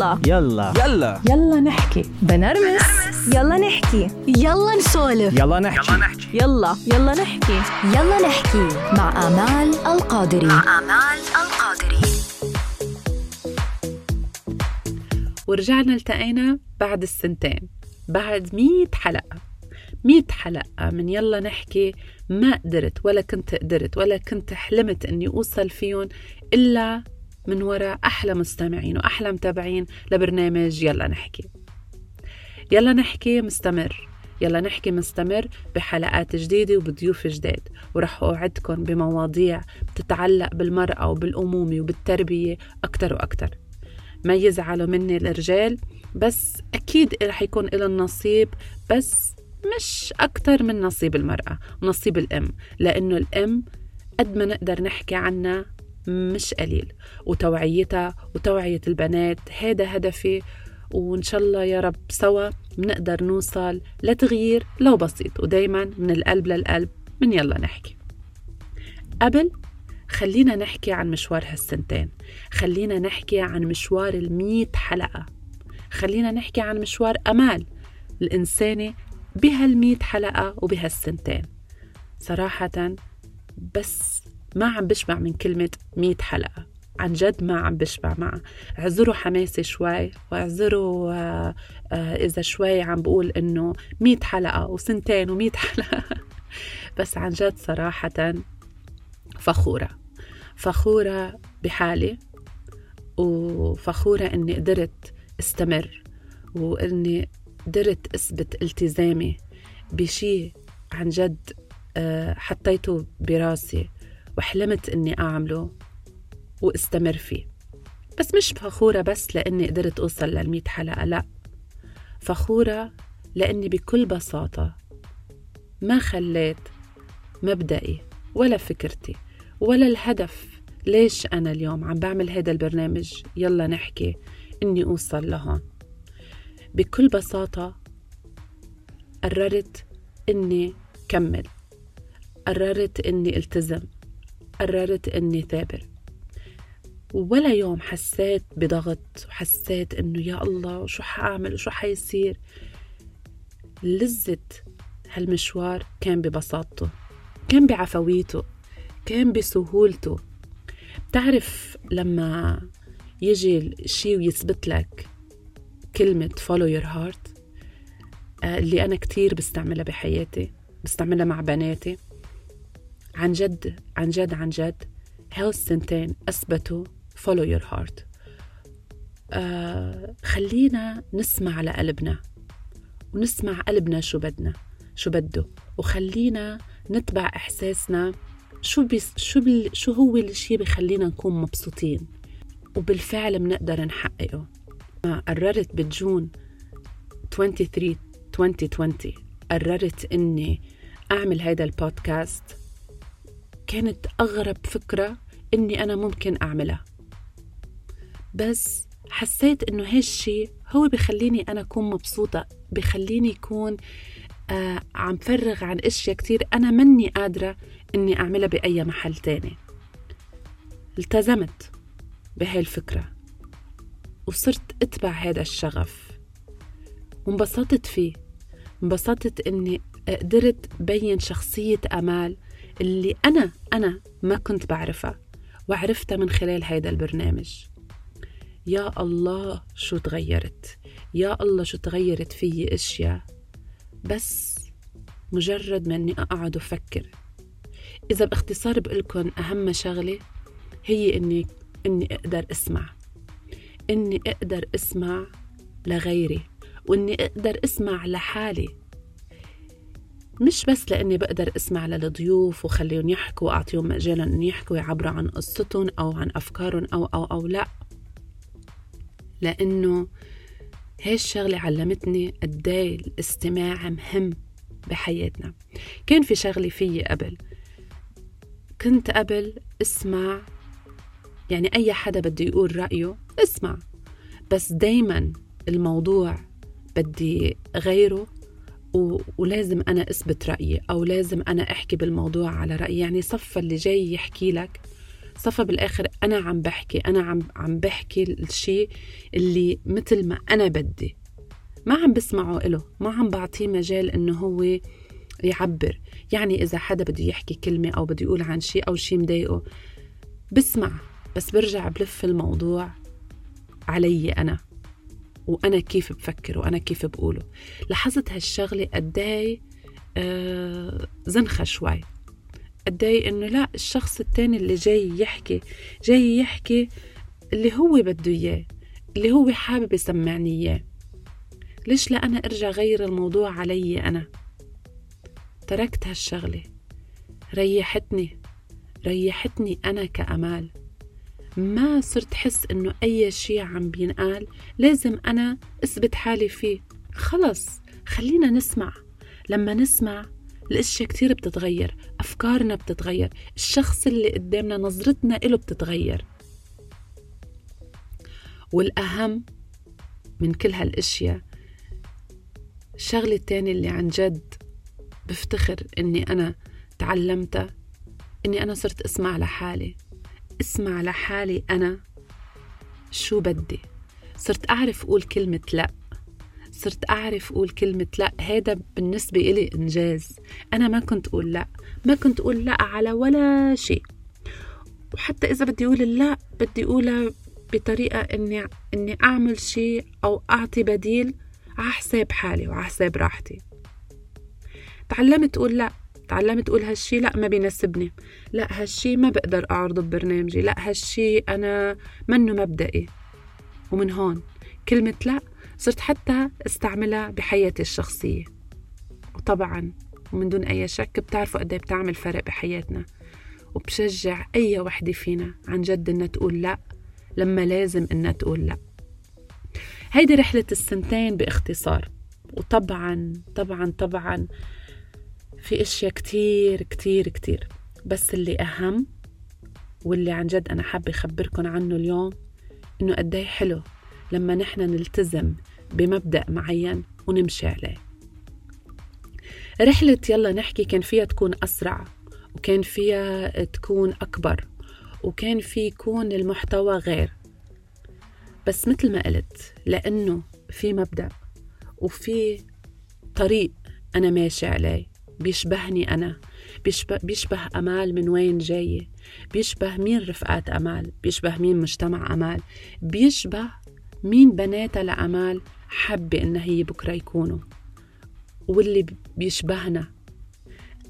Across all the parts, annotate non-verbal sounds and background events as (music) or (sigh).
يلا. يلا. يلا. يلا نحكي. بنرمس. يلا نحكي. يلا نسولف. يلا نحكي. يلا يلا. نحكي. يلا نحكي. مع آمال القادري. آمال القادري. ورجعنا التقينا بعد السنتين. بعد مية حلقة. مية حلقة من يلا نحكي ما قدرت ولا كنت قدرت ولا كنت حلمت إني أوصل فيهم إلا من وراء أحلى مستمعين وأحلى متابعين لبرنامج يلا نحكي. يلا نحكي مستمر. يلا نحكي مستمر بحلقات جديدة وبضيوف جداد. ورح أوعدكم بمواضيع بتتعلق بالمرأة وبالأمومة وبالتربية أكتر وأكتر. ما يزعلوا مني الرجال بس أكيد رح يكون إلى النصيب بس مش أكتر من نصيب المرأة ونصيب الأم لأنه الأم قد ما نقدر نحكي عنها مش قليل. وتوعيتها وتوعية البنات هذا هدفي. وإن شاء الله يا رب سوا بنقدر نوصل لتغيير لو بسيط. ودايما من القلب للقلب من يلا نحكي. قبل خلينا نحكي عن مشوار هالسنتين. خلينا نحكي عن مشوار المية حلقة. خلينا نحكي عن مشوار أمال الإنسانة بهالمية حلقة وبهالسنتين. صراحة بس ما عم بشبع من كلمة مية حلقة. عن جد ما عم بشبع معها. اعذروا حماسي شوي واعذروا آه آه إذا شوي عم بقول إنه مية حلقة وسنتين ومية حلقة. (laughs) بس عن جد صراحة فخورة. فخورة بحالي وفخورة إني قدرت استمر وإني قدرت أثبت التزامي بشي عن جد آه، حطيته براسي. وحلمت إني أعمله وأستمر فيه. بس مش فخورة بس لأني قدرت أوصل للمية حلقة لا. فخورة لأني بكل بساطة ما خليت مبدئي ولا فكرتي ولا الهدف ليش أنا اليوم عم بعمل هذا البرنامج؟ يلا نحكي إني أوصل لهون. بكل بساطة قررت إني كمل. قررت إني التزم. قررت إني ثابر ولا يوم حسيت بضغط وحسيت إنه يا الله وشو حأعمل وشو حيصير. لذة هالمشوار كان ببساطته كان بعفويته كان بسهولته. بتعرف لما يجي شيء ويثبت لك كلمة follow your heart آه، اللي أنا كتير بستعملها بحياتي بستعملها مع بناتي. عن جد عن جد عن جد هاو السنتين أثبتوا follow your heart. آه خلينا نسمع لقلبنا ونسمع قلبنا شو بدنا شو بده. وخلينا نتبع إحساسنا شو بيس شو بال شو هو الشيء بخلينا نكون مبسوطين. وبالفعل بنقدر نحققه. ما قررت بجون 23 2020 قررت إني أعمل هيدا البودكاست كانت أغرب فكرة إني أنا ممكن أعملها. بس حسيت إنه هالشي هو بخليني أنا أكون مبسوطة بخليني اكون آه عم فرغ عن أشياء كتير أنا مني قادرة إني أعملها بأي محل تاني. التزمت بهاي الفكرة وصرت أتبع هذا الشغف. وانبسطت فيه. انبسطت إني قدرت بين شخصية أمال اللي أنا أنا ما كنت بعرفها وعرفتها من خلال هيدا البرنامج. يا الله شو تغيرت يا الله شو تغيرت فيي أشياء. بس مجرد ما إني أقعد وفكر إذا باختصار بقولكن أهم شغلة هي إني إني أقدر أسمع. إني أقدر أسمع لغيري وإني أقدر أسمع لحالي. مش بس لأني بقدر أسمع للضيوف وخليهم يحكوا وأعطيهم مجالا ان يحكوا ويعبروا عن قصتهم أو عن أفكارهم أو أو أو لا. لأنه هاي الشغلة علمتني قد الاستماع مهم بحياتنا. كان في شغلة فيي قبل. كنت قبل أسمع يعني أي حدا بده يقول رأيه اسمع. بس دايما الموضوع بدي غيره و... ولازم أنا أثبت رأيي أو لازم أنا أحكي بالموضوع على رأيي. يعني صف اللي جاي يحكي لك صفى بالآخر أنا عم بحكي أنا عم عم بحكي الشيء اللي مثل ما أنا بدي. ما عم بسمعه له ما عم بعطيه مجال إنه هو يعبر. يعني إذا حدا بده يحكي كلمة أو بده يقول عن شيء أو شيء مضايقه بسمع بس برجع بلف الموضوع علي أنا. وأنا كيف بفكر وأنا كيف بقوله. لاحظت هالشغلة قداي آه زنخة شوي. قداي إنه لا الشخص التاني اللي جاي يحكي جاي يحكي اللي هو بده إياه اللي هو حابب يسمعني إياه. ليش لا أنا أرجع غير الموضوع علي أنا؟ تركت هالشغلة. ريحتني ريحتني أنا كأمال. ما صرت حس إنه أي شيء عم بينقال لازم أنا أثبت حالي فيه. خلص خلينا نسمع. لما نسمع الأشياء كتير بتتغير أفكارنا بتتغير الشخص اللي قدامنا نظرتنا له بتتغير. والأهم من كل هالأشياء الشغله التانية اللي عن جد بفتخر إني أنا تعلمتها إني أنا صرت أسمع لحالي. اسمع لحالي أنا شو بدي. صرت أعرف أقول كلمة لأ. صرت أعرف أقول كلمة لأ. هذا بالنسبة إلي إنجاز. أنا ما كنت أقول لأ. ما كنت أقول لأ على ولا شيء. وحتى إذا بدي أقول لا بدي أقولها بطريقة إني إني أعمل شيء أو أعطي بديل على حساب حالي وعلى حساب راحتي. تعلمت أقول لا. تعلمت أقول هالشي لا ما بيناسبني. لا هالشي ما بقدر أعرضه ببرنامجي. لا هالشي أنا منه مبدئي. ومن هون كلمة لا صرت حتى أستعملها بحياتي الشخصية. وطبعا ومن دون أي شك بتعرفوا قد بتعمل فرق بحياتنا. وبشجع أي وحدة فينا عن جد إنها تقول لا لما لازم إنها تقول لا. هيدي رحلة السنتين باختصار. وطبعا طبعا طبعا في أشياء كتير كتير كتير. بس اللي أهم واللي عن جد أنا حابة اخبركم عنه اليوم إنه قديه حلو لما نحن نلتزم بمبدأ معين ونمشي عليه. رحلة يلا نحكي كان فيها تكون أسرع وكان فيها تكون أكبر وكان في يكون المحتوى غير. بس مثل ما قلت لأنه في مبدأ وفي طريق أنا ماشي عليه. بيشبهني أنا. بيشبه, بيشبه أمال من وين جاية بيشبه مين رفقات أمال؟ بيشبه مين مجتمع أمال؟ بيشبه مين بناتها لأمال حابة إنها هي بكرة يكونوا؟ واللي بيشبهنا.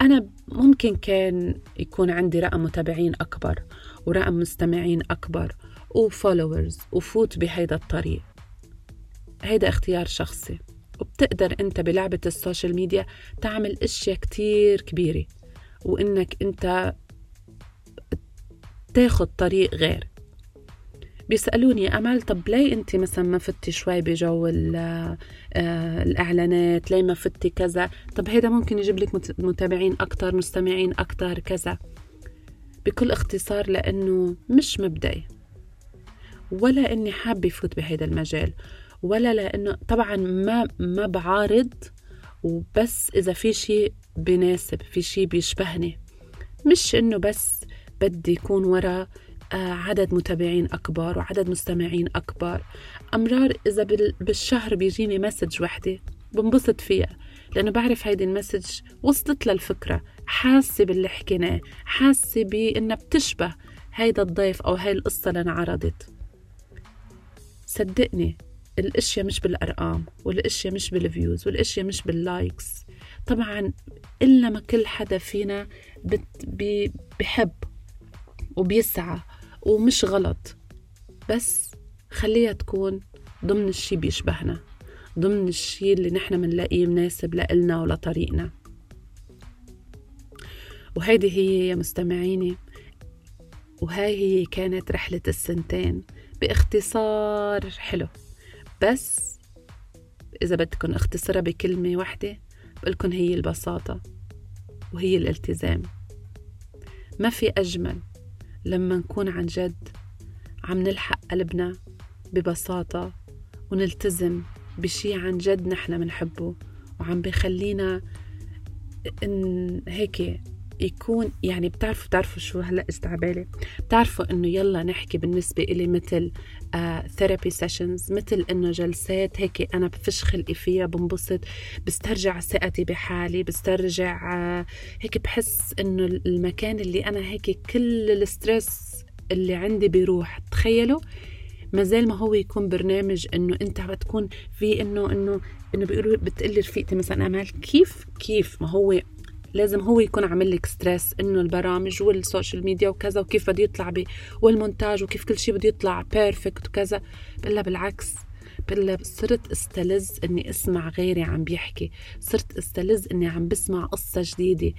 أنا ممكن كان يكون عندي رقم متابعين أكبر ورقم مستمعين أكبر و followers وفوت بهيدا الطريق. هيدا اختيار شخصي. وبتقدر انت بلعبة ال social media تعمل أشياء كتير كبيرة وإنك انت تاخد طريق غير. بيسألوني أمل طب ليه أنت مثلا ما فتي شوي بجو آه، الإعلانات؟ ليه ما فتي كذا؟ طب هيدا ممكن يجيب لك متابعين أكتر مستمعين أكتر كذا. بكل اختصار لأنه مش مبدئي. ولا إني حابة فوت بهيدا المجال. ولا لأنه طبعا ما ما بعارض وبس إذا في شيء بناسب في شيء بيشبهني. مش إنه بس بدي يكون ورا آه، عدد متابعين أكبر وعدد مستمعين أكبر. أمرار إذا بالشهر بيجيني message وحدة بنبسط فيها لأنه بعرف هيدي ال message وصلت للفكرة. حاسة باللي حكيناه حاسة بإنها بتشبه هيدا الضيف أو هاي القصة اللي انعرضت صدقني الأشياء مش بالأرقام والأشياء مش بال views والأشياء مش بال likes طبعا إلا ما كل حدا فينا بت بي بحب وبيسعى ومش غلط. بس خليها تكون ضمن الشي بيشبهنا ضمن الشي اللي نحن منلاقيه مناسب لإلنا ولطريقنا وهيدي هي يا مستمعيني وهاي هي كانت رحلة السنتين باختصار حلو. بس إذا بدكم اختصرها بكلمة واحدة بقولكن هي البساطة وهي الالتزام. ما في أجمل لما نكون عن جد عم نلحق قلبنا ببساطة ونلتزم بشي عن جد نحن منحبه وعم بخلينا إن هيك يكون يعني بتعرفوا بتعرفوا شو هلأ إجا عبالي بتعرفوا إنه يلا نحكي بالنسبة إلي مثل therapy uh, sessions مثل إنه جلسات هيك أنا بفش خلقي فيها بنبسط بسترجع ثقتي بحالي بسترجع uh, هيك بحس إنه المكان اللي أنا هيك كل ال stress اللي عندي بيروح. تخيلوا؟ ما زال ما هو يكون برنامج إنه أنت بتكون في إنه إنه إنه بيقولوا بتقلي رفيقتي مثلا آمال كيف كيف ما هو لازم هو يكون عامل لك stress إنه البرامج وال social media وكذا وكيف بده يطلع بي والمونتاج وكيف كل شيء بده يطلع perfect وكذا. بلا بالعكس بلا صرت استلذ إني أسمع غيري عم بيحكي صرت استلذ إني عم بسمع قصة جديدة.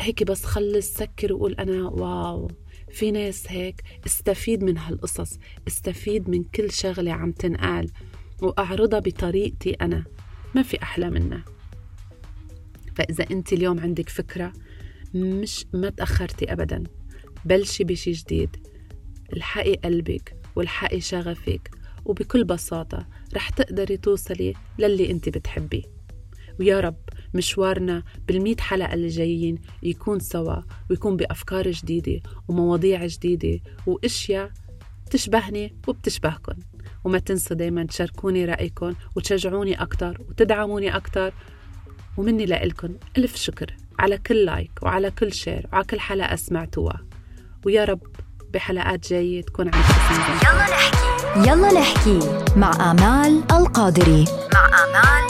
هيك بس خلص سكر وقول أنا wow في ناس هيك استفيد من هالقصص استفيد من كل شغلة عم تنقال وأعرضها بطريقتي أنا ما في أحلى منها. فإذا أنت اليوم عندك فكرة مش ما تأخرتي أبدا. بلشي بشي جديد. الحقي قلبك والحقي شغفك وبكل بساطة رح تقدري توصلي للي أنت بتحبيه. ويا رب مشوارنا بالمئة حلقة اللي جايين يكون سوا ويكون بأفكار جديدة ومواضيع جديدة وإشياء تشبهني وبتشبهكن. وما تنسوا دايما تشاركوني رأيكم وتشجعوني أكتر وتدعموني أكتر. ومني لإلكن ألف شكر على كل like وعلى كل share وعلى كل حلقة سمعتوها ويا رب بحلقات جاية تكون عندكم يلا نحكي. يلا نحكي مع آمال القادري. مع آمال